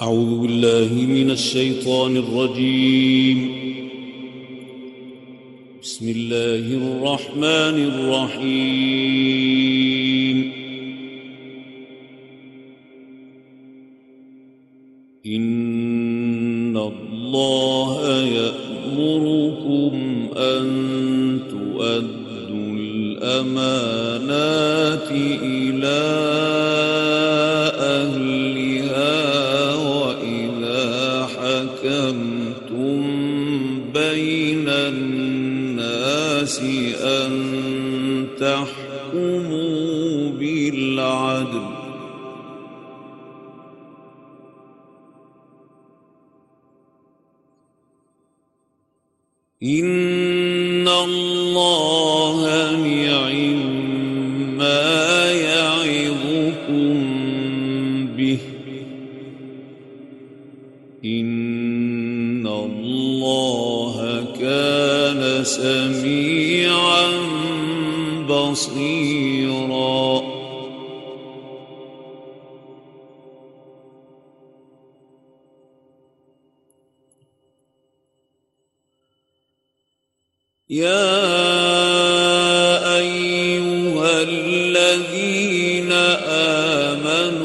أعوذ بالله من الشيطان الرجيم. بسم الله الرحمن الرحيم. إن الله يأمركم أن تؤدوا الأمانات إلى تحكموا بالعدل. إن الله نعم ما يعظكم به. إن الله كان سميعا يا أيها الذين آمنوا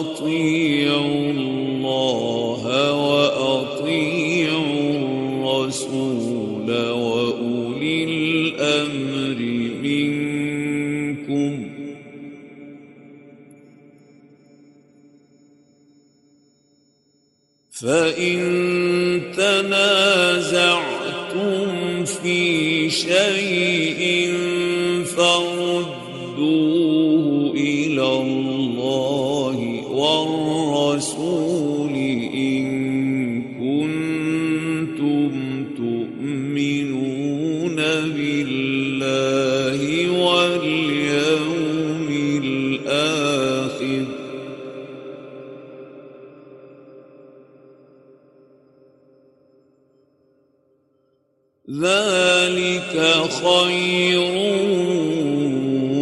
أطيعوا الله وأطيعوا الرسول وأولي الأمر منكم فإن شيء فردوه إلى الله والرسول. ذلك خير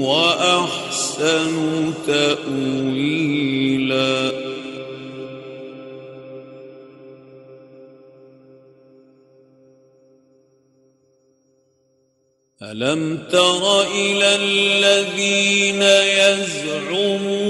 وأحسن تأويلا. ألم تر إلى الذين يزعمون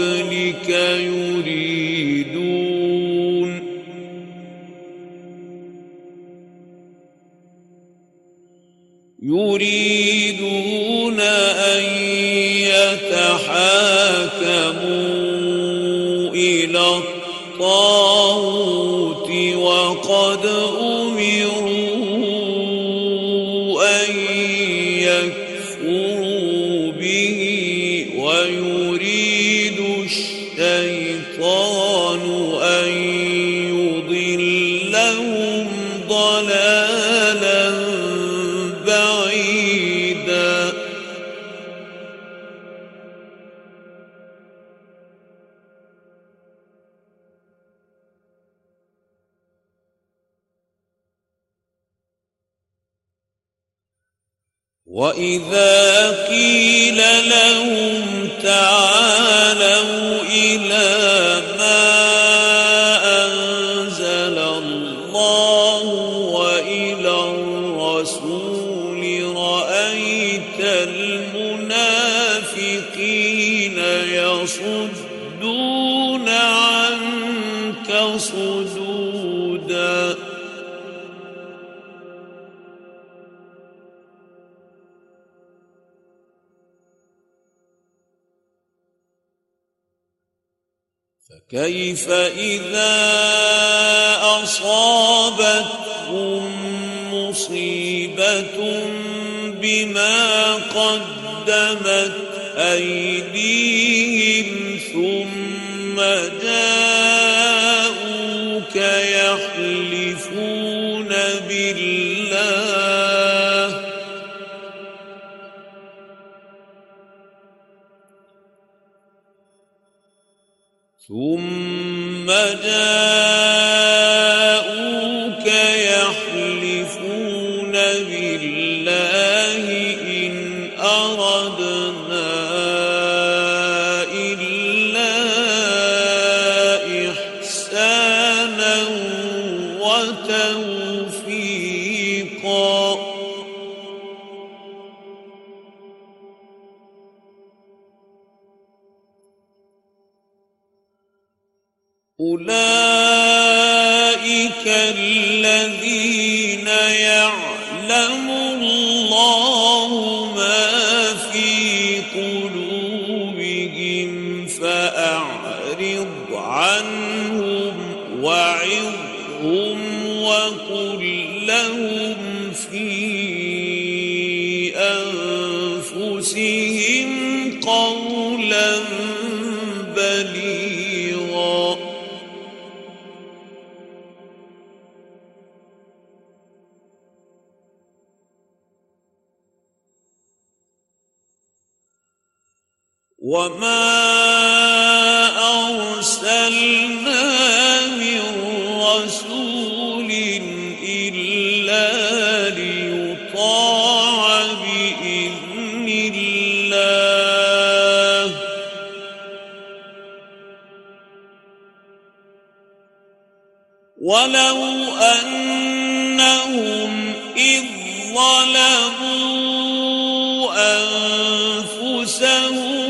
قبلك يريدون. يريدون أن يتحاكموا إلى الطاغوت وقد أمروا وإذا قيل لهم تعالوا إلى فكيف إذا أصابتهم مصيبة بما قدمت أيديهم ثم جاءوك ثم جاءوك أولئك وما أرسلنا من رسول إلا ليطاع بإذن الله ولو أنهم إذ ظلموا أنفسهم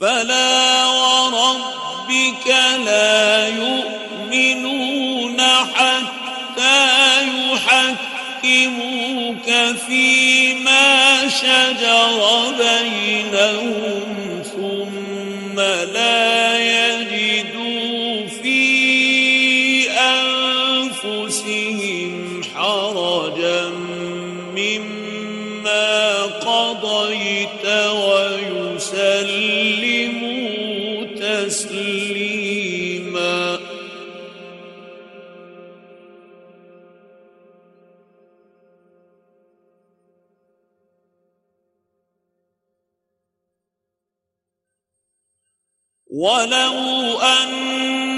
فلا وربك لا يؤمنون حتى يحكموك فيما شجر بينهم ثم لا يجدوا في أنفسهم حرجا مما قضيت ويسلموا ولو أنا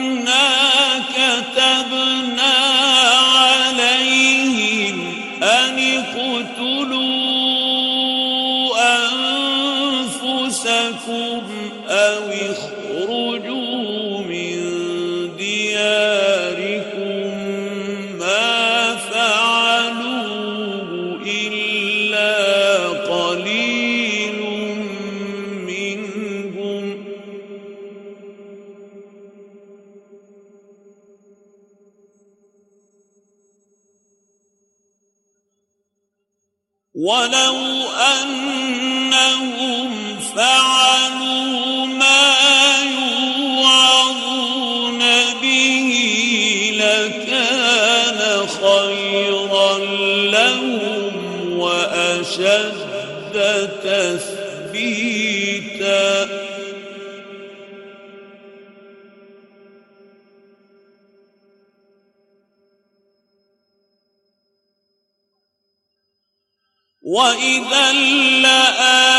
وإذا لآتيناهم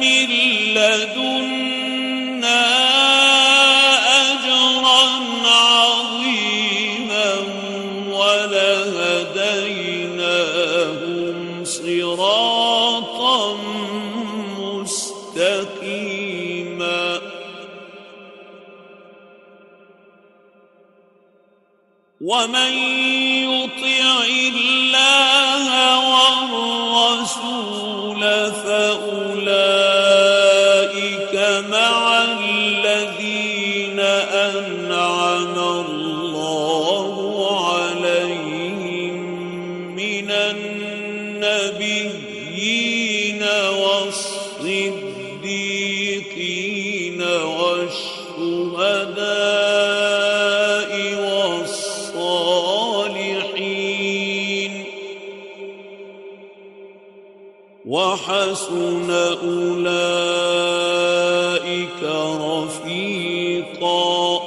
من لدنا أجرا عظيما ولهديناهم صراطا مستقيما ومن الرسول فأولئك مع الذين أنعم الله عليهم من النبيين والصديقين والشهداء وحسن أولئك رفيقا.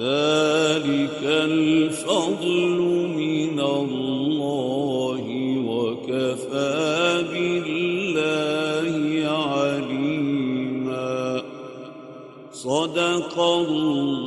ذلك الفضل من الله وكفى بالله عليما. صدق الله.